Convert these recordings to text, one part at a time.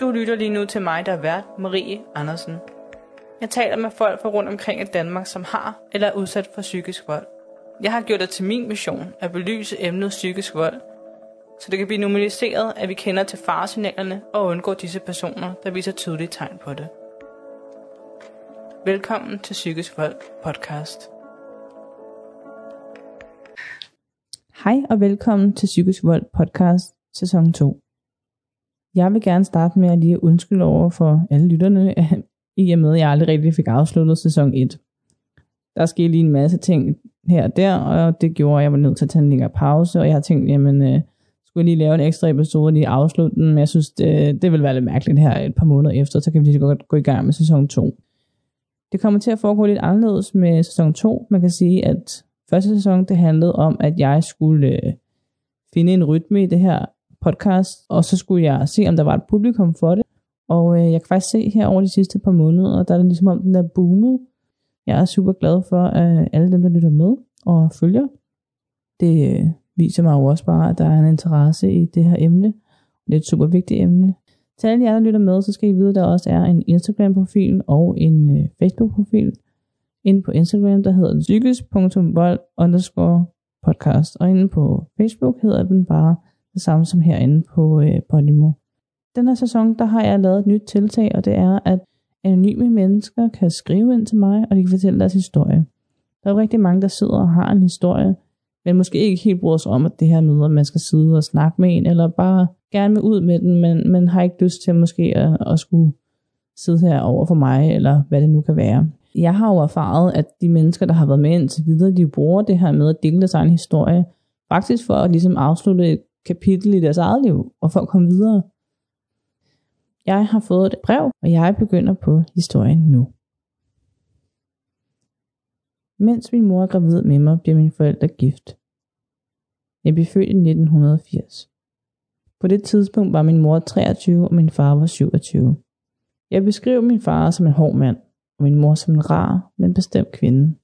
Du lytter lige nu til mig, der er vært, Marie Andersen. Jeg taler med folk fra rundt omkring i Danmark, som har eller er udsat for psykisk vold. Jeg har gjort det til min mission at belyse emnet psykisk vold, så det kan blive normaliseret, at vi kender til faresignalerne og undgår disse personer, der viser tydelige tegn på det. Velkommen til Psykisk Vold podcast. Hej og velkommen til Psykisk Vold podcast sæson 2. Jeg vil gerne starte med at lige undskylde over for alle lytterne, i og med at jeg aldrig rigtig fik afsluttet sæson 1. Der skete lige en masse ting her og der, og det gjorde, at jeg var nødt til at tage en længere pause, og jeg har tænkt, jamen, øh, skulle jeg lige lave en ekstra episode og lige afslutte den, men jeg synes, det, det vil være lidt mærkeligt her et par måneder efter, så kan vi lige godt gå i gang med sæson 2. Det kommer til at foregå lidt anderledes med sæson 2. Man kan sige, at første sæson, det handlede om, at jeg skulle øh, finde en rytme i det her podcast, og så skulle jeg se, om der var et publikum for det. Og øh, jeg kan faktisk se her over de sidste par måneder, der er det ligesom om den der boomet. Jeg er super glad for, at alle dem, der lytter med og følger, det øh, viser mig jo også bare, at der er en interesse i det her emne. Det er et super vigtigt emne. Til alle jer, der lytter med, så skal I vide, at der også er en Instagram-profil og en øh, Facebook-profil. Inde på Instagram, der hedder psykisk.vold underscore podcast. Og inde på Facebook hedder den bare det samme som herinde på øh, Podimo. Den her sæson, der har jeg lavet et nyt tiltag, og det er, at anonyme mennesker kan skrive ind til mig, og de kan fortælle deres historie. Der er jo rigtig mange, der sidder og har en historie, men måske ikke helt bruger sig om, at det her med, at man skal sidde og snakke med en, eller bare gerne vil ud med den, men, man har ikke lyst til måske at, at skulle sidde her over for mig, eller hvad det nu kan være. Jeg har jo erfaret, at de mennesker, der har været med indtil videre, de bruger det her med at dele deres egen historie, faktisk for at ligesom afslutte et kapitel i deres eget liv, og for at komme videre. Jeg har fået et brev, og jeg begynder på historien nu. Mens min mor er gravid med mig, bliver mine forældre gift. Jeg blev født i 1980. På det tidspunkt var min mor 23, og min far var 27. Jeg beskriver min far som en hård mand, og min mor som en rar, men bestemt kvinde.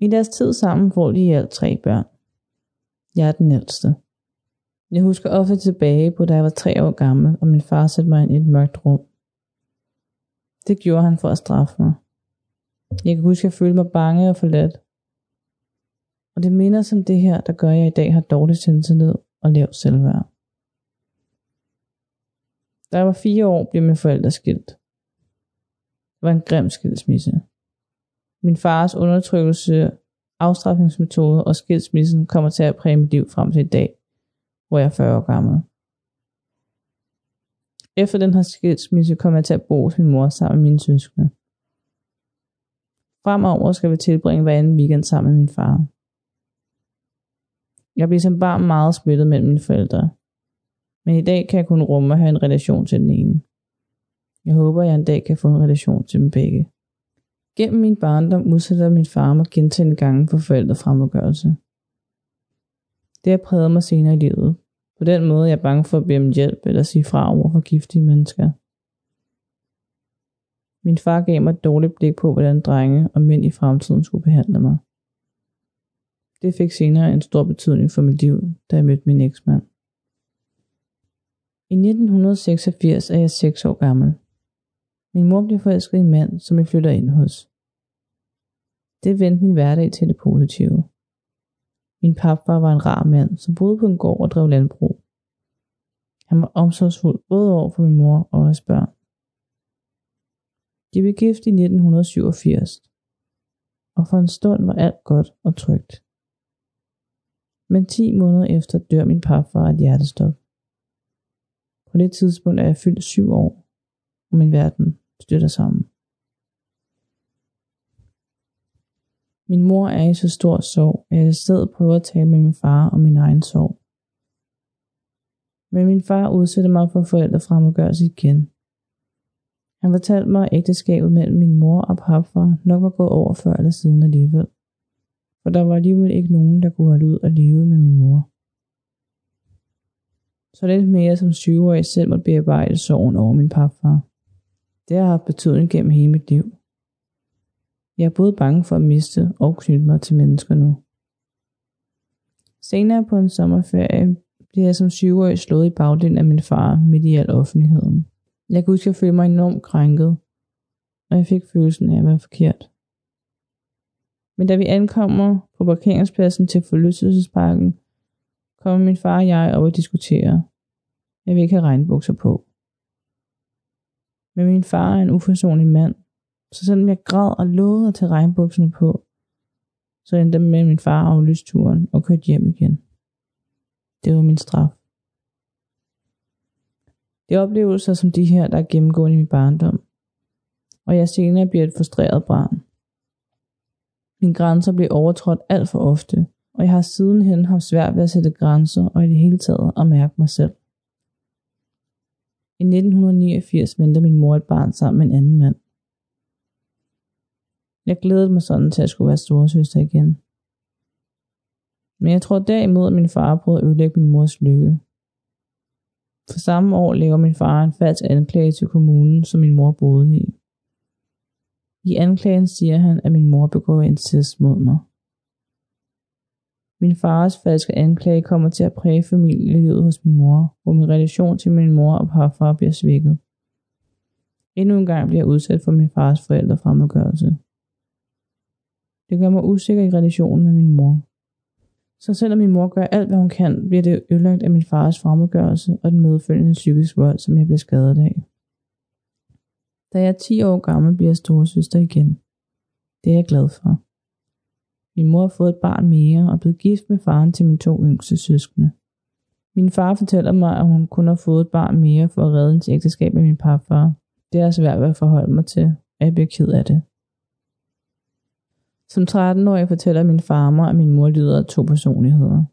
I deres tid sammen får de i alt tre børn. Jeg er den ældste. Jeg husker ofte tilbage på, da jeg var tre år gammel, og min far satte mig ind i et mørkt rum. Det gjorde han for at straffe mig. Jeg kan huske, at jeg følte mig bange og forladt. Og det minder som det her, der gør, at jeg i dag har dårlig selvtillid og lav selvværd. Da jeg var fire år, blev mine forældre skilt. Det var en grim skilsmisse. Min fars undertrykkelse, afstraffningsmetode og skilsmissen kommer til at præge mit liv frem til i dag, hvor jeg er 40 år gammel. Efter den her skilsmisse kom jeg til at bo hos min mor sammen med mine søskende. Fremover skal vi tilbringe hver anden weekend sammen med min far. Jeg blev som barn meget splittet mellem mine forældre. Men i dag kan jeg kun rumme at have en relation til den ene. Jeg håber, at jeg en dag kan få en relation til dem begge. Gennem min barndom udsætter min far mig gentagende gange for fremmedgørelse. Det har præget mig senere i livet. På den måde er jeg bange for at bede om hjælp eller sige fra over for giftige mennesker. Min far gav mig et dårligt blik på, hvordan drenge og mænd i fremtiden skulle behandle mig. Det fik senere en stor betydning for mit liv, da jeg mødte min eksmand. I 1986 er jeg 6 år gammel. Min mor blev forelsket i en mand, som jeg flytter ind hos. Det vendte min hverdag til det positive. Min papfar var en rar mand, som boede på en gård og drev landbrug. Han var omsorgsfuld både over for min mor og hans børn. De blev gift i 1987, og for en stund var alt godt og trygt. Men 10 måneder efter dør min papfar af et hjertestop. På det tidspunkt er jeg fyldt syv år, og min verden støtter sammen. Min mor er i så stor sorg, at jeg stadig prøver at tale med min far om min egen sorg. Men min far udsætter mig for forældrefremmedgørelse igen. Han fortalte mig, at ægteskabet mellem min mor og papfar nok var gået over før eller siden alligevel. For der var alligevel ikke nogen, der kunne holde ud og leve med min mor. Så lidt mere som syvårig selv måtte bearbejde sorgen over min papfar. Det har haft betydning gennem hele mit liv. Jeg er både bange for at miste og knytte mig til mennesker nu. Senere på en sommerferie bliver jeg som syvårig slået i bagdelen af min far midt i al offentligheden. Jeg kan huske, at jeg følte mig enormt krænket, og jeg fik følelsen af at være forkert. Men da vi ankommer på parkeringspladsen til forlystelsesparken, kommer min far og jeg op og diskuterer. Jeg vil ikke have regnbukser på. Men min far er en uforsonlig mand, så selvom jeg græd og lovede at tage regnbukserne på, så endte med min far aflyst turen og kørte hjem igen. Det var min straf. Det er oplevelser som de her, der er gennemgående i min barndom, og jeg senere bliver et frustreret barn. Mine grænser bliver overtrådt alt for ofte, og jeg har sidenhen haft svært ved at sætte grænser og i det hele taget at mærke mig selv. I 1989 venter min mor et barn sammen med en anden mand. Jeg glædede mig sådan til at skulle være storesøster igen. Men jeg tror derimod, at min far prøvede at ødelægge min mors lykke. For samme år laver min far en falsk anklage til kommunen, som min mor boede i. I anklagen siger han, at min mor begår incest mod mig. Min fars falske anklage kommer til at præge familielivet hos min mor, hvor min relation til min mor og parfar bliver svækket. Endnu en gang bliver jeg udsat for min fars forældre fremmedgørelse. Det gør mig usikker i relationen med min mor. Så selvom min mor gør alt, hvad hun kan, bliver det ødelagt af min fars fremmedgørelse og den medfølgende psykisk vold, som jeg bliver skadet af. Da jeg er 10 år gammel, bliver jeg storesøster igen. Det er jeg glad for. Min mor har fået et barn mere og blevet gift med faren til mine to yngste søskende. Min far fortæller mig, at hun kun har fået et barn mere for at redde hendes ægteskab med min papfar. Det er svært at forholde mig til, og jeg bliver ked af det. Som 13-årig fortæller min far mig, at min mor lider af to personligheder.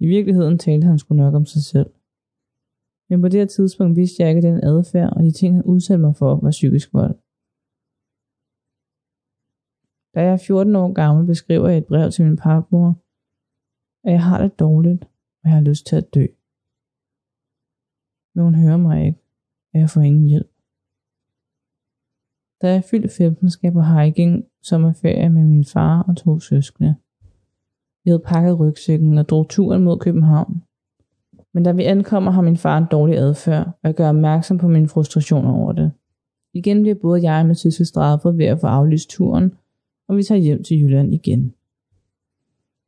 I virkeligheden talte han sgu nok om sig selv. Men på det her tidspunkt vidste jeg ikke, at den adfærd og de ting, han udsatte mig for, var psykisk vold. Da jeg er 14 år gammel, beskriver jeg et brev til min papmor, at jeg har det dårligt, og jeg har lyst til at dø. Men hun hører mig ikke, og jeg får ingen hjælp. Da jeg fyldte 15, skal jeg på hiking sommerferie med min far og to søskende. Vi havde pakket rygsækken og drog turen mod København. Men da vi ankommer, har min far en dårlig adfærd, og jeg gør opmærksom på min frustration over det. Igen bliver både jeg og min søster straffet ved at få aflyst turen, og vi tager hjem til Jylland igen.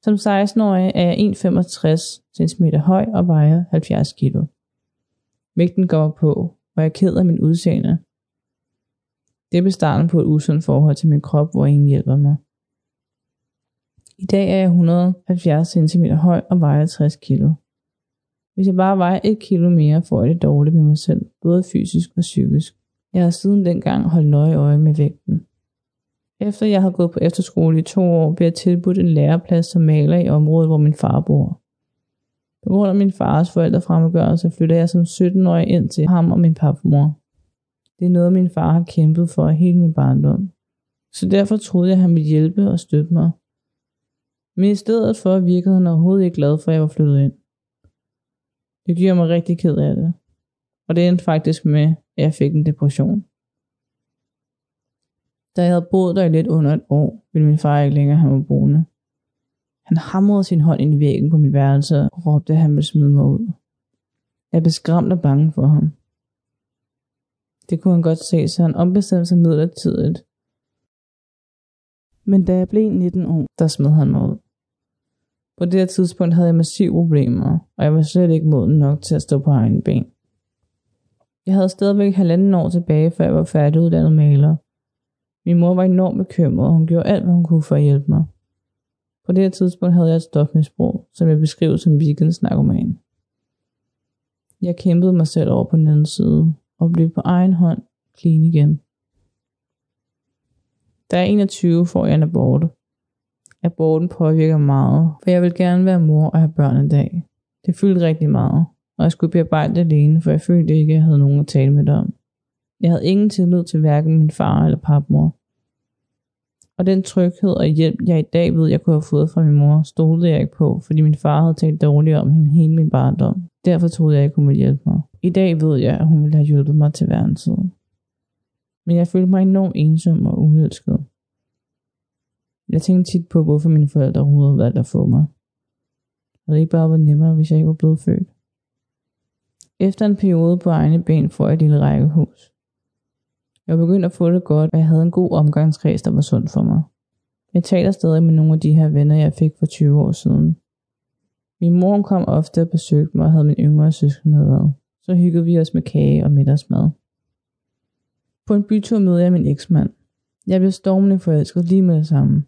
Som 16-årig er jeg 1,65 cm høj og vejer 70 kg. Vægten går på, og jeg er ked af min udseende. Det blev starten på et usundt forhold til min krop, hvor ingen hjælper mig. I dag er jeg 170 cm høj og vejer 60 kg. Hvis jeg bare vejer 1 kg mere, får jeg det dårligt med mig selv, både fysisk og psykisk. Jeg har siden dengang holdt nøje øje med vægten. Efter jeg har gået på efterskole i to år, blev jeg tilbudt en læreplads som maler i området, hvor min far bor. På grund af min fars forældrefremmedgørelse flytter jeg som 17-årig ind til ham og min papmor. Det er noget, min far har kæmpet for hele min barndom. Så derfor troede jeg, at han ville hjælpe og støtte mig. Men i stedet for virkede han overhovedet ikke glad for, at jeg var flyttet ind. Det gjorde mig rigtig ked af det. Og det endte faktisk med, at jeg fik en depression. Da jeg havde boet der i lidt under et år, ville min far ikke længere have mig boende. Han hamrede sin hånd ind i væggen på mit værelse og råbte, at han ville smide mig ud. Jeg blev skræmt og bange for ham. Det kunne han godt se, så han ombestemte sig midlertidigt. Men da jeg blev 19 år, der smed han mig ud. På det her tidspunkt havde jeg massive problemer, og jeg var slet ikke moden nok til at stå på egen ben. Jeg havde stadigvæk halvanden år tilbage, før jeg var færdiguddannet maler. Min mor var enormt bekymret, og hun gjorde alt, hvad hun kunne for at hjælpe mig. På det her tidspunkt havde jeg et stofmisbrug, som jeg beskrev som weekendsnarkoman. Jeg kæmpede mig selv over på den anden side, og blev på egen hånd clean igen. Da jeg er 21, får jeg en abort. Aborten påvirker meget, for jeg vil gerne være mor og have børn en dag. Det fyldte rigtig meget, og jeg skulle bearbejde det alene, for jeg følte ikke, at jeg havde nogen at tale med det om. Jeg havde ingen tillid til hverken min far eller papmor. Og den tryghed og hjælp, jeg i dag ved, jeg kunne have fået fra min mor, stolede jeg ikke på, fordi min far havde talt dårligt om hende hele min barndom. Derfor troede jeg ikke, hun ville hjælpe mig. I dag ved jeg, at hun ville have hjulpet mig til hver tid. Men jeg følte mig enormt ensom og uelsket. Jeg tænkte tit på, hvorfor mine forældre overhovedet valgte at få mig. Og det ikke bare var nemmere, hvis jeg ikke var blevet født. Efter en periode på egne ben får jeg et lille rækkehus. Jeg begyndte at få det godt, og jeg havde en god omgangskreds, der var sund for mig. Jeg taler stadig med nogle af de her venner, jeg fik for 20 år siden. Min mor kom ofte og besøgte mig og havde min yngre søskende med. Så hyggede vi os med kage og middagsmad. På en bytur mødte jeg min eksmand. Jeg blev stormende forelsket lige med det samme.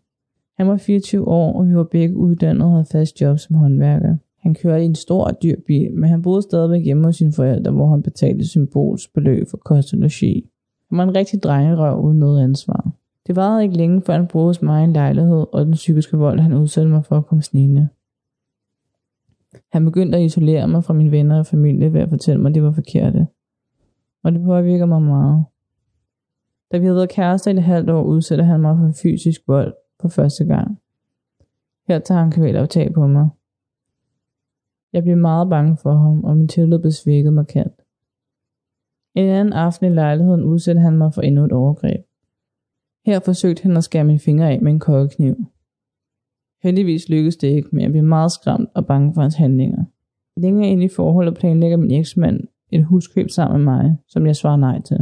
Han var 24 år, og vi var begge uddannet og havde fast job som håndværker. Han kørte i en stor og dyr bil, men han boede stadigvæk hjemme hos sine forældre, hvor han betalte symbolsk beløb for kost og logi. Han var en rigtig drengerøv uden noget ansvar. Det varede ikke længe, før han boede hos mig i en lejlighed, og den psykiske vold, han udsatte mig for at komme snigende. Han begyndte at isolere mig fra mine venner og familie ved at fortælle mig, at det var forkerte. Og det påvirker mig meget. Da vi havde været kærester i et halvt år, udsætter han mig for fysisk vold for første gang. Her tager han kvæleoptag på mig. Jeg blev meget bange for ham, og min tillid blev svækket markant. En anden aften i lejligheden udsatte han mig for endnu et overgreb. Her forsøgte han at skære mine fingre af med en kokkekniv. Heldigvis lykkedes det ikke, men jeg blev meget skræmt og bange for hans handlinger. Længere ind i forholdet planlægger min eksmand et huskøb sammen med mig, som jeg svarer nej til.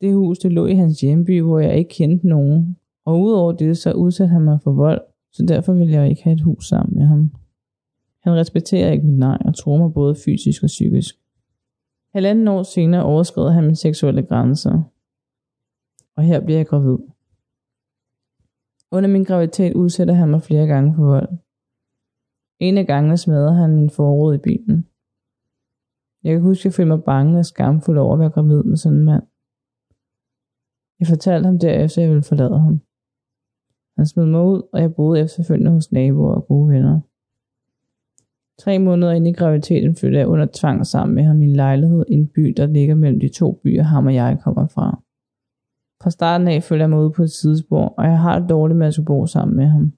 Det hus det lå i hans hjemby, hvor jeg ikke kendte nogen, og udover det så udsatte han mig for vold, så derfor ville jeg ikke have et hus sammen med ham. Han respekterer ikke mit nej og tror mig både fysisk og psykisk. Halvanden år senere overskred han mine seksuelle grænser, og her bliver jeg gravid. Under min graviditet udsætter han mig flere gange for vold. En af gangene smadrer han min forråd i bilen. Jeg kan huske, at jeg følte mig bange og skamfuld over at være gravid med sådan en mand. Jeg fortalte ham derefter, at jeg ville forlade ham. Han smed mig ud, og jeg boede efterfølgende hos naboer og gode venner. Tre måneder inde i graviditeten flyttede jeg under tvang sammen med ham i en lejlighed i en by, der ligger mellem de to byer, ham og jeg kommer fra. Fra starten af følger jeg mig ud på et sidespor, og jeg har det dårligt med at skulle bo sammen med ham.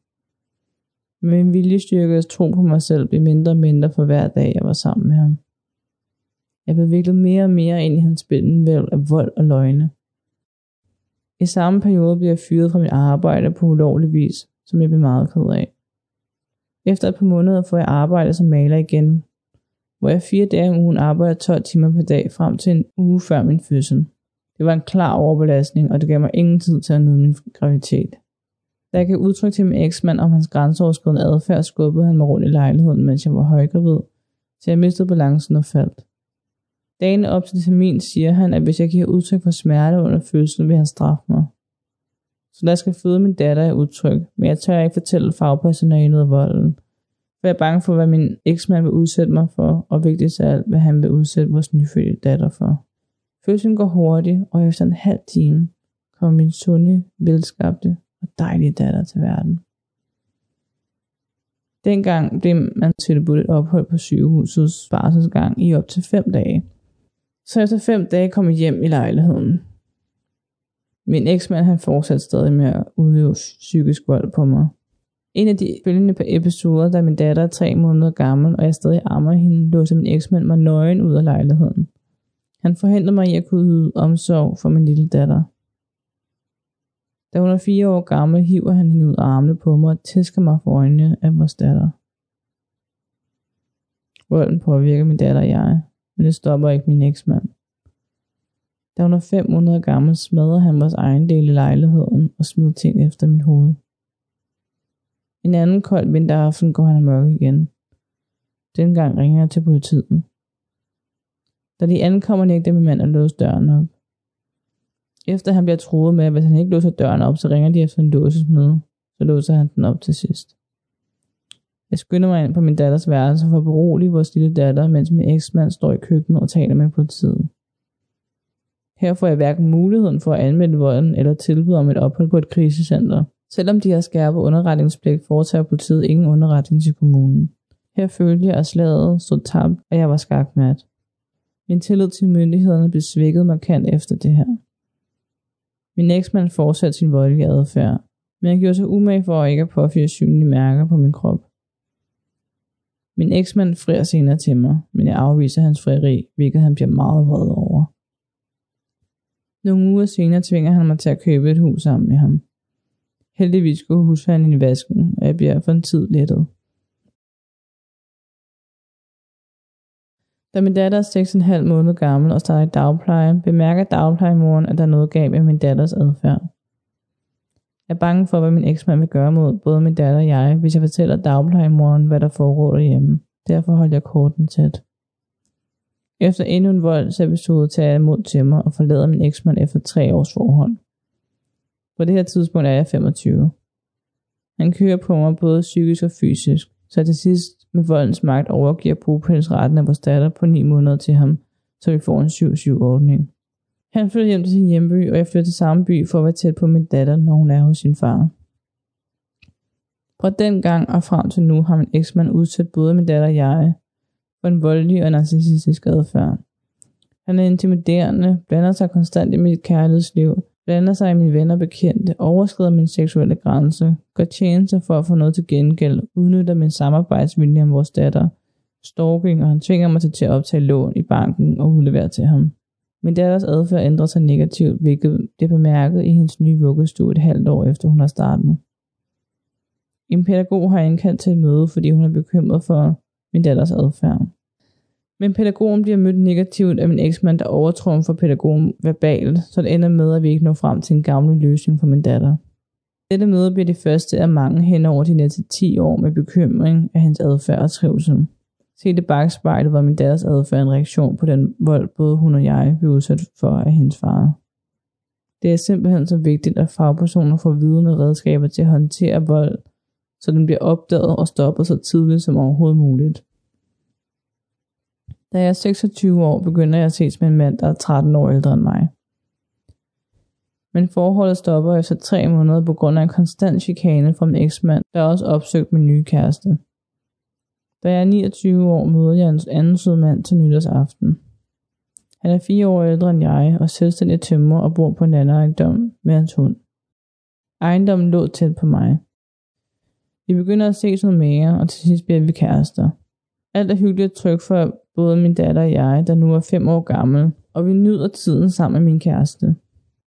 Men min viljestyrke og tro på mig selv blev mindre og mindre for hver dag, jeg var sammen med ham. Jeg blev viklet mere og mere ind i hans spændenvæld af vold og løgne. I samme periode blev jeg fyret fra mit arbejde på ulovlig vis, som jeg blev meget ked af. Efter et par måneder får jeg arbejde som maler igen, hvor jeg fire dage om ugen arbejder 12 timer per dag frem til en uge før min fødsel. Det var en klar overbelastning, og det gav mig ingen tid til at nyde min graviditet. Da jeg kan udtrykke til min eksmand om hans grænseoverskridende adfærd, skubbede han mig rundt i lejligheden, mens jeg var højgravid, så jeg mistede balancen og faldt. Dagen op til termin siger han, at hvis jeg giver udtryk for smerte under fødslen, vil han straffe mig. Så der skal føde min datter er udtryk, men jeg tør ikke fortælle fagpersonalet af volden. For jeg er bange for, hvad min eksmand vil udsætte mig for, og vigtigst af alt, hvad han vil udsætte vores nyfødte datter for. Fødslen går hurtigt, og efter en halv time kommer min sunde, velskabte og dejlige datter til verden. Dengang blev man tilbudt et ophold på sygehusets barselsgang i op til fem dage. Så efter fem dage kom jeg hjem i lejligheden. Min eksmand han fortsatte stadig med at udøve psykisk vold på mig. En af de følgende par episoder, da min datter er tre måneder gammel, og jeg stadig ammer hende, låser min eksmand mig nøgen ud af lejligheden. Han forhindrede mig i at kunne yde omsorg for min lille datter. Da hun er fire år gammel, hiver han hende ud af armene på mig og tæsker mig for øjnene af vores datter. Volden påvirker min datter og jeg, men det stopper ikke min eksmand. Da hun er fem måneder gammel, smadrer han vores egen del i lejligheden og smider ting efter mit hoved. En anden kold vinteraften går han amok igen. Dengang ringer jeg til politiet. Da de ankommer, nægter min mand at låse døren op. Efter han bliver troet med, at hvis han ikke låser døren op, så ringer de efter en låsesmed. Så låser han den op til sidst. Jeg skynder mig ind på min datters værelse for at berolige vores lille datter, mens min eksmand står i køkkenet og taler med politiet. Her får jeg hverken muligheden for at anmelde volden eller tilbyde om et ophold på et krisecenter. Selvom de har skærpet underretningspligt, foretager politiet ingen underretning til kommunen. Her følte jeg, at slaget stod tabt, og jeg var skakmat. Min tillid til myndighederne blev svækket markant efter det her. Min eksmand fortsatte sin voldelige adfærd, men jeg gjorde sig umage for at ikke at påføre synlige mærker på min krop. Min eksmand frier senere til mig, men jeg afviser hans frieri, hvilket han bliver meget vred over. Nogle uger senere tvinger han mig til at købe et hus sammen med ham. Heldigvis går husfanden i vasken, og jeg bliver for en tid lettet. Da min datter er 6,5 måneder gammel og starter i dagpleje, bemærker dagplejemoren, at der er noget galt med min datters adfærd. Jeg er bange for, hvad min eksmand vil gøre mod både min datter og jeg, hvis jeg fortæller dagplejemoren, hvad der foregår derhjemme. Derfor holder jeg korten tæt. Efter endnu en voldsepisode tager jeg imod til mig og forlader min eksmand efter tre års forhold. På det her tidspunkt er jeg 25. Han kører på mig både psykisk og fysisk, så til sidst med voldens magt overgiver bopælsretten af vores datter på 9 måneder til ham, så vi får en 7-7-ordning. Han flytter hjem til sin hjemby, og jeg flytter til samme by for at være tæt på min datter, når hun er hos sin far. Fra den gang og frem til nu har min eksmand udsat både min datter og jeg for en voldelig og narcissistisk adfærd. Han er intimiderende, blander sig konstant i mit kærlighedsliv, blander sig i mine venner bekendte, overskrider min seksuelle grænse, gør tjenester for at få noget til gengæld, udnytter min samarbejdsvilje om vores datter, stalking, og han tvinger mig til at optage lån i banken og udlevere til ham. Min datters adfærd ændrer sig negativt, hvilket det er bemærket i hendes nye vuggestue et halvt år efter hun har startet. En pædagog har indkaldt til et møde, fordi hun er bekymret for min datters adfærd. Men pædagogen bliver mødt negativt af min eksmand, der overtrumfer pædagogen verbalt, så det ender med, at vi ikke når frem til en gammel løsning for min datter. Dette møde bliver det første af mange hen over de næste 10 år med bekymring af hendes adfærd og trivsel. Se det bagspejlet var min datters adfærd en reaktion på den vold, både hun og jeg blev udsat for af hendes far. Det er simpelthen så vigtigt, at fagpersoner får viden og redskaber til at håndtere vold, så den bliver opdaget og stoppet så tidligt som overhovedet muligt. Da jeg er 26 år, begynder jeg at ses med en mand, der er 13 år ældre end mig. Men forholdet stopper efter tre måneder på grund af en konstant chikane fra min eksmand, der også opsøgte min nye kæreste. Da jeg er 29 år, møder jeg en anden sød mand til nytårsaften. Han er fire år ældre end jeg og selvstændig tømmer og bor på en anden ejendom med hans hund. Ejendommen lå tæt på mig. Vi begynder at se noget mere, og til sidst bliver vi kærester. Alt er hyggeligt og trygt for både min datter og jeg, der nu er fem år gammel, og vi nyder tiden sammen med min kæreste.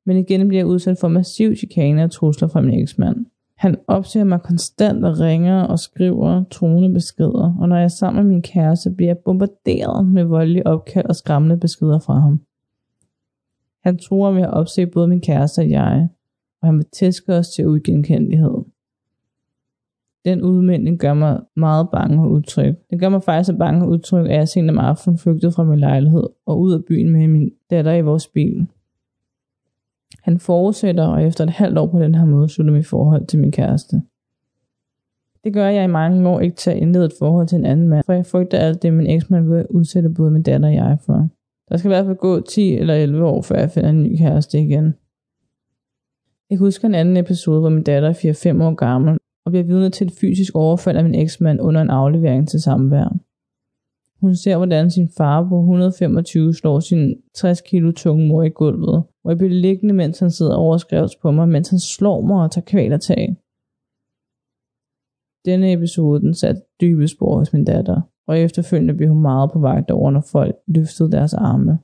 Men igen bliver jeg udsat for massiv chikane og trusler fra min eksmand. Han opsøger mig konstant og ringer og skriver truende beskeder, og når jeg er sammen med min kæreste, bliver jeg bombarderet med voldelige opkald og skræmmende beskeder fra ham. Han tror med at opsøge både min kæreste og jeg, og han vil tæske os til uigenkendelighed. Den udmelding gør mig meget bange og utryg. Den gør mig faktisk så bange og utryg, at jeg sent om aftenen flygtede fra min lejlighed og ud af byen med min datter i vores bil. Han forudsætter, og efter et halvt år på den her måde, slutter mit forhold til min kæreste. Det gør jeg i mange år ikke til at indlede et forhold til en anden mand, for jeg frygter alt det, min eksmand vil udsætte både min datter og jeg for. Der skal i hvert fald gå 10 eller 11 år, før jeg finder en ny kæreste igen. Jeg husker en anden episode, hvor min datter er 4-5 år gammel, og bliver vidne til et fysisk overfald af min eksmand under en aflevering til samvær. Hun ser, hvordan sin far på 125 slår sin 60 kilo tunge mor i gulvet, og jeg bliver liggende, mens han sidder overskrevet på mig, mens han slår mig og tager kvælertag. Denne episode den satte dybe spor hos min datter, og efterfølgende blev hun meget på vagt over, når folk løftede deres arme.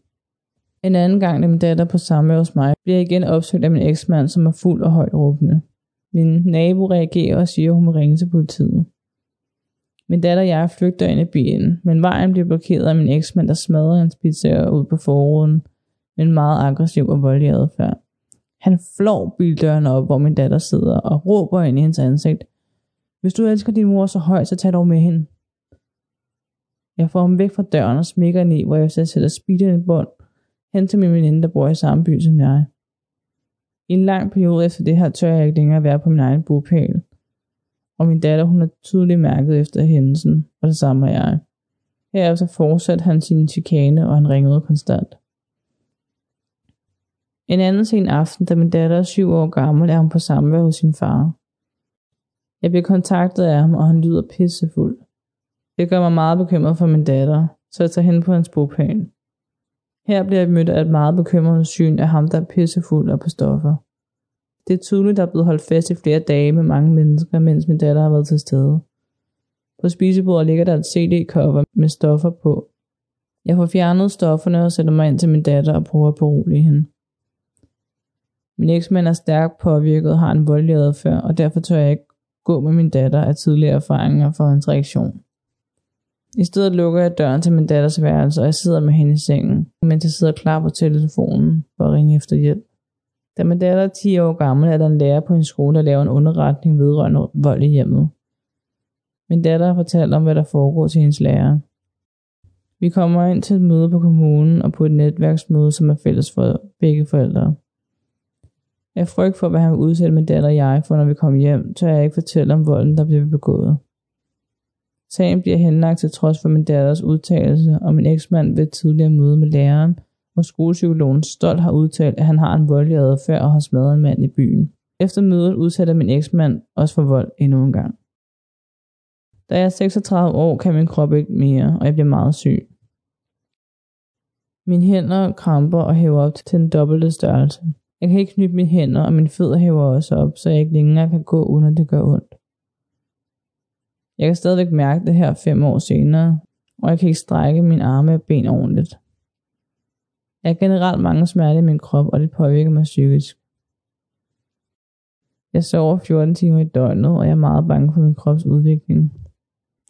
En anden gang, da min datter på samme hos mig, bliver jeg igen opsøgt af min eksmand, som er fuld og højt råbende. Min nabo reagerer og siger, at hun må ringe til politiet. Min datter og jeg flygter ind i bilen, men vejen bliver blokeret af min eksmand, der smadrer hans pizzaer ud på forruden med en meget aggressiv og voldelig adfærd. Han flår bildøren op, hvor min datter sidder, og råber ind i hendes ansigt. Hvis du elsker din mor så højt, så tag dog med hende. Jeg får ham væk fra døren og smækker ind i, hvor jeg sætter speederen i bund, hen til min veninde, der bor i samme by som jeg. I en lang periode efter det her tør jeg ikke længere være på min egen bopæl. Og min datter, hun er tydeligt mærket efter hændelsen, og det samme er jeg. Herefter fortsatte han sin chikane, og han ringede konstant. En anden sen aften, da min datter er syv år gammel, er hun på samvær hos sin far. Jeg bliver kontaktet af ham, og han lyder pissefuld. Det gør mig meget bekymret for min datter, så jeg tager hen på hans bopæl. Her bliver jeg mødt af et meget bekymrende syn af ham, der er pissefuld og på stoffer. Det er tydeligt, der er blevet holdt fast i flere dage med mange mennesker, mens min datter har været til stede. På spisebordet ligger der et CD-cover med stoffer på. Jeg får fjernet stofferne og sætter mig ind til min datter og prøver at berolige hende. Min eksmand er stærkt påvirket og har en voldelig adfærd, og derfor tør jeg ikke gå med min datter af tidligere erfaringer for hans reaktion. I stedet lukker jeg døren til min datters værelse, og jeg sidder med hende i sengen, mens jeg sidder klar på telefonen for at ringe efter hjælp. Da min datter er 10 år gammel, er der en lærer på en skole, der laver en underretning vedrørende vold i hjemmet. Min datter har fortalt om, hvad der foregår til hendes lærer. Vi kommer ind til et møde på kommunen og på et netværksmøde, som er fælles for begge forældre. Jeg frygt for, hvad han vil udsætte min datter og jeg for, når vi kommer hjem, tør jeg ikke fortælle om volden, der bliver begået. Sagen bliver henlagt til trods for min datters udtalelse om en eksmand ved et tidligere møde med læreren, hvor skolepsykologen stolt har udtalt, at han har en voldelig adfærd og har smadret en mand i byen. Efter mødet udsætter min eksmand også for vold endnu en gang. Da jeg er 36 år, kan min krop ikke mere, og jeg bliver meget syg. Mine hænder kramper og hæver op til den dobbelte størrelse. Jeg kan ikke knytte mine hænder, og mine fødder hæver også op, så jeg ikke længere kan gå, uden at det gør ondt. Jeg kan stadigvæk mærke det her fem år senere, og jeg kan ikke strække mine arme og ben ordentligt. Jeg har generelt mange smerter i min krop, og det påvirker mig psykisk. Jeg sover 14 timer i døgnet, og jeg er meget bange for min krops udvikling.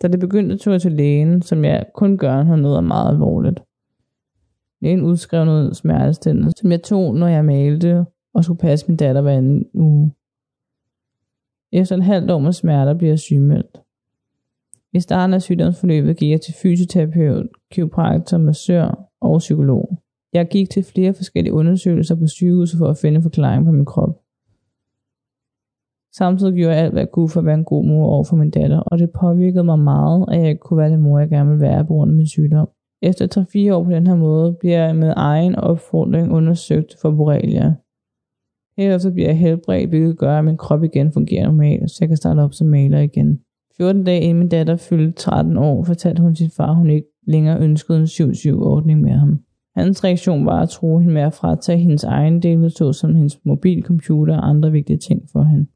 Da det begyndte, tog jeg til lægen, som jeg kun gør, når noget er meget alvorligt. Lægen udskrev noget smertestillende, som jeg tog, når jeg malte og skulle passe min datter hver anden uge. Efter en halv år med smerter bliver jeg sygemeldt. I starten af sygdomsforløbet gik jeg til fysioterapeut, kiropraktor, massør og psykolog. Jeg gik til flere forskellige undersøgelser på sygehuset for at finde forklaring på min krop. Samtidig gjorde jeg alt, hvad jeg kunne for at være en god mor over for min datter, og det påvirkede mig meget, at jeg ikke kunne være den mor, jeg gerne ville være på grund af min sygdom. Efter 3-4 år på den her måde, bliver jeg med egen opfordring undersøgt for borrelia. Herefter bliver jeg helbredt, hvilket gør, at min krop igen fungerer normalt, så jeg kan starte op som maler igen. 14 dage inden min datter fyldte 13 år, fortalte hun sin far, at hun ikke længere ønskede en 7-7-ordning med ham. Hans reaktion var at tro hende med at fratage hendes egen dele, såsom hendes mobilcomputer og andre vigtige ting for hende.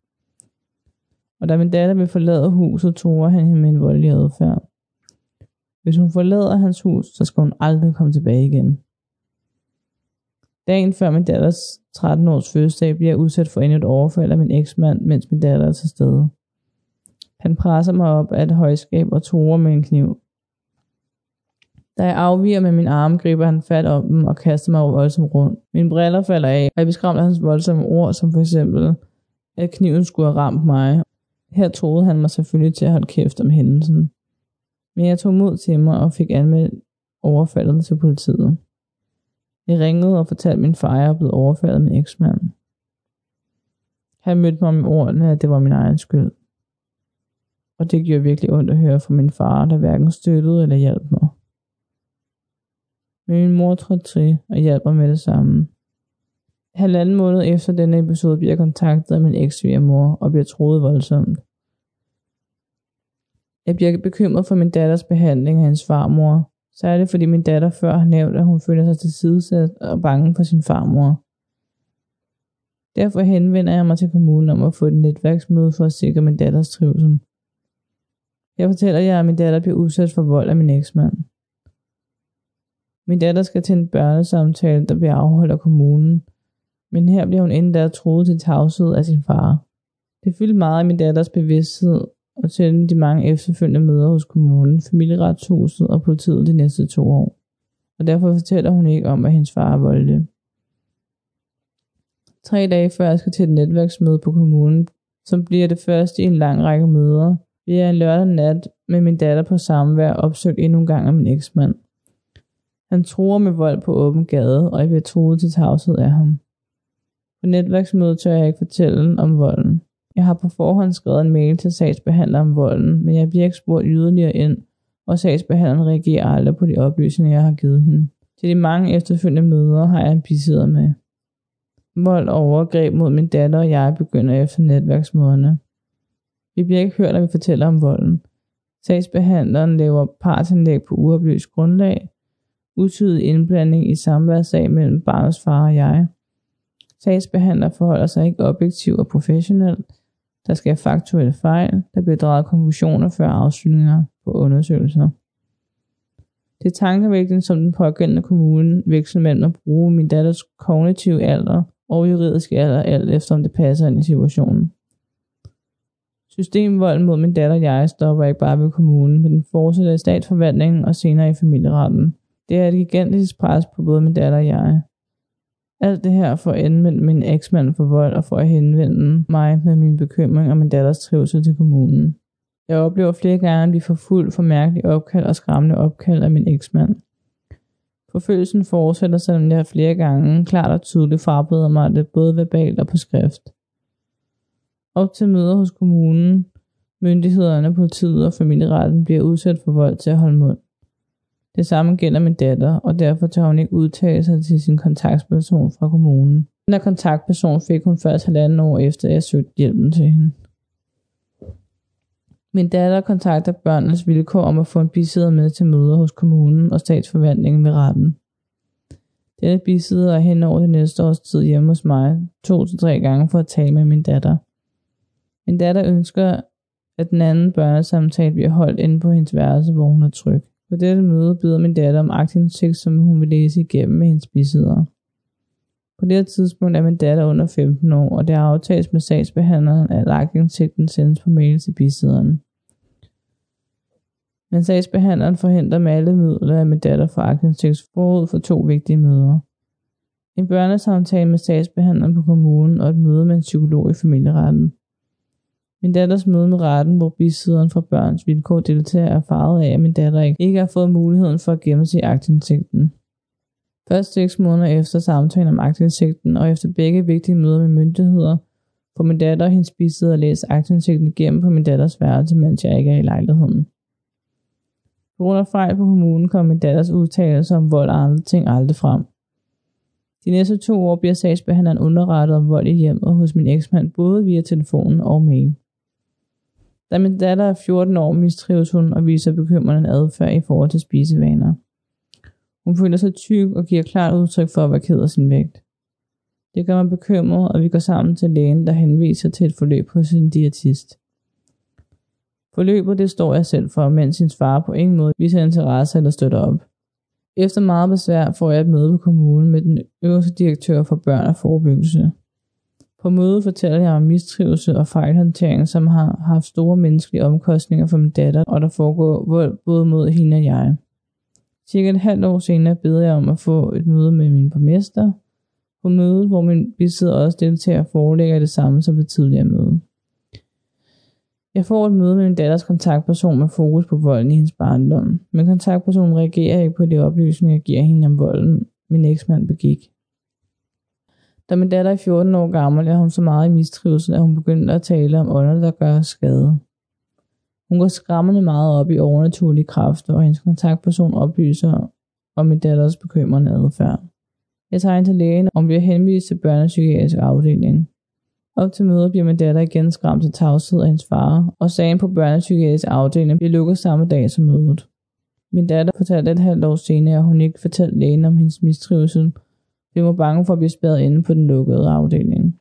Og da min datter vil forlade huset, tror han hende med en voldelig adfærd. Hvis hun forlader hans hus, så skal hun aldrig komme tilbage igen. Dagen før min datters 13-års fødselsdag bliver jeg udsat for endnu et overfald af min eksmand, mens min datter er til stede. Han presser mig op af et højskab og torer med en kniv. Da jeg afviger med min arm, griber han fat om dem og kaster mig voldsomt rundt. Mine briller falder af, og jeg beskræmmer hans voldsomme ord, som for eksempel, at kniven skulle have ramt mig. Her troede han mig selvfølgelig til at holde kæft om hændelsen. Men jeg tog mod til mig og fik anmeldt overfaldet til politiet. Jeg ringede og fortalte min far, at jeg blev overfaldet min eksmand. Han mødte mig med ordene, at det var min egen skyld. Og det gjorde virkelig ondt at høre fra min far, der hverken støttede eller hjalp mig. Men min mor trådte til og hjalp mig med det samme. Halvanden måned efter denne episode bliver jeg kontaktet af min eks mor og bliver troet voldsomt. Jeg bliver bekymret for min datters behandling af hendes farmor, særligt fordi min datter før har nævnt, at hun føler sig tilsidesat og bange for sin farmor. Derfor henvender jeg mig til kommunen om at få et netværksmøde for at sikre min datters trivsel. Jeg fortæller jer, at min datter bliver udsat for vold af min eksmand. Min datter skal til en børnesamtale, der bliver afholdt af kommunen, men her bliver hun endda troet til tavshed af sin far. Det fyldte meget i min datters bevidsthed, og til de mange efterfølgende møder hos kommunen, familieretshuset og politiet de næste to år. Og derfor fortæller hun ikke om, at hendes far er voldelig. Tre dage før jeg skal til et netværksmøde på kommunen, som bliver det første i en lang række møder, vi jeg en lørdag nat med min datter på samvær opsøgt endnu en gang af min eksmand. Han truer med vold på åben gade, og jeg bliver troet til tavshed af ham. På netværksmødet tør jeg ikke fortælle om volden. Jeg har på forhånd skrevet en mail til sagsbehandleren om volden, men jeg bliver ikke spurgt yderligere ind, og sagsbehandleren reagerer aldrig på de oplysninger, jeg har givet hende. Til de mange efterfølgende møder har jeg en bisidder med. Vold og overgreb mod min datter og jeg begynder efter netværksmøderne. Vi bliver ikke hørt, når vi fortæller om volden. Sagsbehandleren laver partsindlæg på uoplyst grundlag, utidig indblanding i samværssag mellem barnets far og jeg. Sagsbehandler forholder sig ikke objektivt og professionelt, der sker faktuelle fejl, der bliver drejet konklusioner før afslutninger på undersøgelser. Det er tankevægtende, som den pågældende kommune veksler mellem at bruge min datters kognitive alder og juridiske alder, alt efter om det passer ind i situationen. Systemvold mod min datter og jeg stopper ikke bare ved kommunen, men den fortsætter i statsforvaltningen og senere i familieretten. Det er et gigantisk pres på både min datter og jeg. Alt det her for at anmelde min eksmand for vold og for at henvende mig med min bekymring om min datters trivsel til kommunen. Jeg oplever flere gange at blive forfulgt for mærkelige opkald og skræmmende opkald af min eksmand. Forfølgelsen fortsætter, selvom jeg flere gange klart og tydeligt frabeder mig det både verbalt og på skrift. Op til møder hos kommunen, myndighederne, politiet og familieretten bliver udsat for vold til at holde mund. Det samme gælder min datter, og derfor tager hun ikke udtale sig til sin kontaktperson fra kommunen. Den her kontaktperson fik hun først halvanden år efter, at jeg søgte hjælpen til hende. Min datter kontakter børnenes vilkår om at få en bisidder med til møder hos kommunen og statsforvaltningen ved retten. Denne bisidder er hen over det næste års tid hjemme hos mig, to til tre gange for at tale med min datter. Min datter ønsker, at den anden børnesamtale bliver holdt inde på hendes værelse, hvor hun er tryg. På dette møde byder min datter om aktindsigt, som hun vil læse igennem med hendes bisidder. På det tidspunkt er min datter under 15 år, og det aftales med sagsbehandleren, at aktindsigten sendes på mail til bisidderen. Men sagsbehandleren forhindrer med alle midler, at min datter får aktindsigt forud for to vigtige møder. En børnesamtale med sagsbehandleren på kommunen og et møde med en psykolog i familieretten. Min datters møde med retten, hvor bisidderen fra børns vilkår deltager, er farvet af, at min datter ikke har fået muligheden for at gemme sig aktindsigten. Først seks måneder efter samtalen om aktindsigten, og efter begge vigtige møder med myndigheder, får min datter og hendes bisidder læse aktindsigten igennem på min datters værelse, mens jeg ikke er i lejligheden. På grund af fejl på kommunen kom min datters udtalelser om vold og andre ting aldrig frem. De næste to år bliver sagsbehandleren underrettet om vold i hjemmet hos min eksmand både via telefonen og mail. Da min datter er 14 år, mistrives hun og viser bekymrende adfærd i forhold til spisevaner. Hun føler sig tyk og giver klart udtryk for at være ked af sin vægt. Det gør mig bekymret, og vi går sammen til lægen, der henviser til et forløb hos en diætist. Forløbet det står jeg selv for, mens sin far på ingen måde viser interesse eller støtter op. Efter meget besvær får jeg et møde på kommunen med den øverste direktør for børn og forebyggelse. På mødet fortæller jeg om mistrivelse og fejlhåndtering, som har haft store menneskelige omkostninger for min datter, og der foregår vold både mod hende og jeg. Cirka et halvt år senere beder jeg om at få et møde med min borgmester. På mødet, hvor min bisidder også deltager, forelægger det samme som ved tidligere møde. Jeg får et møde med min datters kontaktperson med fokus på volden i hendes barndom, men kontaktpersonen reagerer ikke på de oplysninger, jeg giver hende om volden, min eksmand begik. Da min datter er 14 år gammel, er hun så meget i mistrivsel, at hun begynder at tale om ånder, der gør skade. Hun går skræmmende meget op i overnaturlige kræfter, og hendes kontaktperson oplyser om min datters bekymrende adfærd. Jeg tager hende til lægen og bliver henvist til børnepsykiatrisk afdeling. Op til mødet bliver min datter igen skræmt til tavshed af hendes far, og sagen på børnepsykiatrisk afdeling bliver lukket samme dag som mødet. Min datter fortalte et halvt år senere, at hun ikke fortalte lægen om hendes mistrivsel, vi var bange for at blive spærret inde på den lukkede afdeling.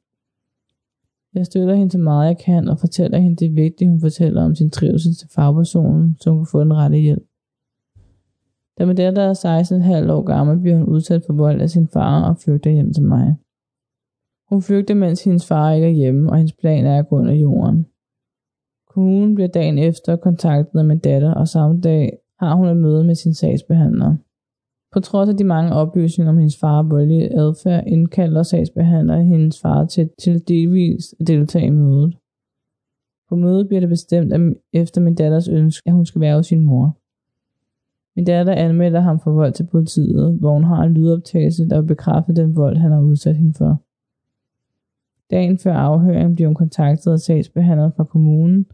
Jeg støtter hende så meget jeg kan og fortæller hende det vigtige, hun fortæller om sin trivsel til fagpersonen, så hun kan få den rette hjælp. Da min datter er 16,5 år gammel, bliver hun udsat for vold af sin far og flygter hjem til mig. Hun flygter, mens hendes far ikke er hjemme, og hendes plan er at gå under jorden. Kommunen bliver dagen efter kontaktet af min datter, og samme dag har hun et møde med sin sagsbehandler. På trods af de mange oplysninger om hendes far voldelige adfærd, indkalder sagsbehandler hendes far til, til delvis at deltage i mødet. På mødet bliver det bestemt at efter min datters ønske, at hun skal være hos sin mor. Min datter anmelder ham for vold til politiet, hvor hun har en lydoptagelse, der bekræfter den vold, han har udsat hende for. Dagen før afhøringen bliver hun kontaktet af sagsbehandleren fra kommunen,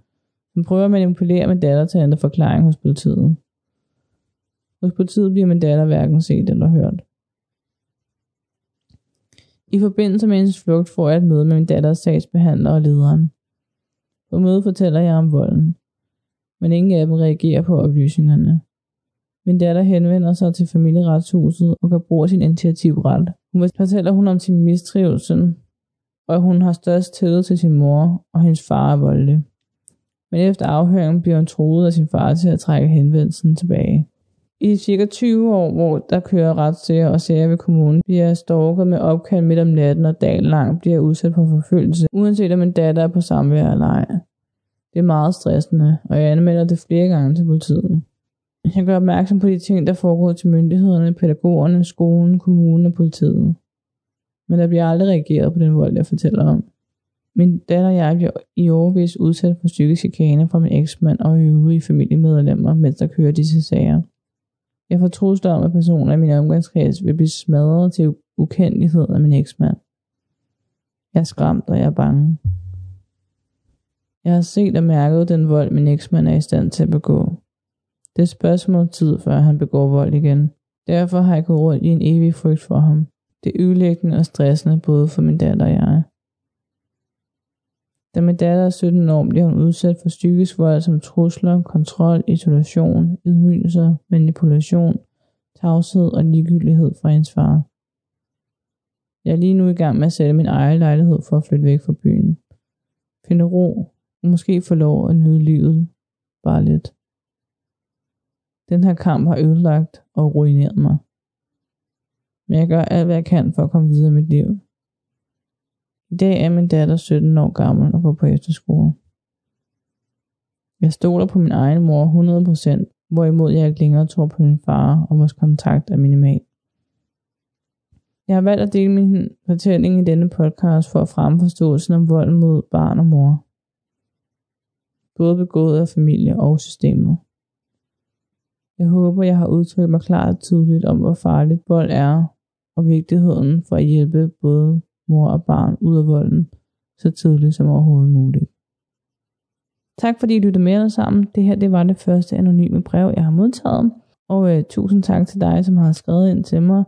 som prøver at manipulere min datter til at ændre forklaring hos politiet. Hos politiet bliver min datter hverken set eller hørt. I forbindelse med hendes flugt får jeg et møde med min datters sagsbehandler og lederen. På mødet fortæller jeg om volden, men ingen af dem reagerer på oplysningerne. Min datter henvender sig til familieretshuset og kan bruge sin initiativret. Hun fortæller hun om sin mistrivsel, og at hun har størst tillid til sin mor, og hendes far er voldelig. Men efter afhøringen bliver hun troet af sin far til at trække henvendelsen tilbage. I cirka 20 år, hvor der kører retssager og sager ved kommunen, bliver stalket med opkald midt om natten og dagen lang bliver udsat for forfølgelse, uanset om min datter er på samvær eller ej. Det er meget stressende, og jeg anmelder det flere gange til politiet. Jeg gør opmærksom på de ting, der foregår til myndighederne, pædagogerne, skolen, kommunen og politiet. Men der bliver aldrig reageret på den vold, jeg fortæller om. Min datter og jeg bliver i overvis udsat for psykisk chikane fra min eksmand og øvrige familiemedlemmer, mens der kører disse sager. Jeg får trusler om, at personer i min omgangskreds vil blive smadret til ukendelighed af min eksmand. Jeg er skræmt, og jeg er bange. Jeg har set og mærket den vold, min eksmand er i stand til at begå. Det er spørgsmål tid, før han begår vold igen. Derfor har jeg gået rundt i en evig frygt for ham. Det er ødelæggende og stressende både for min datter og jeg. Da min datter er 17 år, bliver hun udsat for psykisk vold som trusler, kontrol, isolation, ydmygelser, manipulation, tavshed og ligegyldighed fra hendes far. Jeg er lige nu i gang med at sætte min egen lejlighed for at flytte væk fra byen. Finde ro og måske få lov at nyde livet bare lidt. Den her kamp har ødelagt og ruineret mig. Men jeg gør alt, hvad jeg kan for at komme videre i mit liv. I dag er min datter 17 år gammel og går på efterskole. Jeg stoler på min egen mor 100%, hvorimod jeg ikke længere tror på min far, og vores kontakt er minimal. Jeg har valgt at dele min fortælling i denne podcast for at fremme forståelsen om vold mod barn og mor. Både begået af familie og systemet. Jeg håber, jeg har udtrykt mig klart og tydeligt om, hvor farligt vold er, og vigtigheden for at hjælpe både mor og barn ud af volden, så tidligt som overhovedet muligt. Tak fordi I lyttede med alle sammen. Det her det var det første anonyme brev, jeg har modtaget. Og øh, tusind tak til dig, som har skrevet ind til mig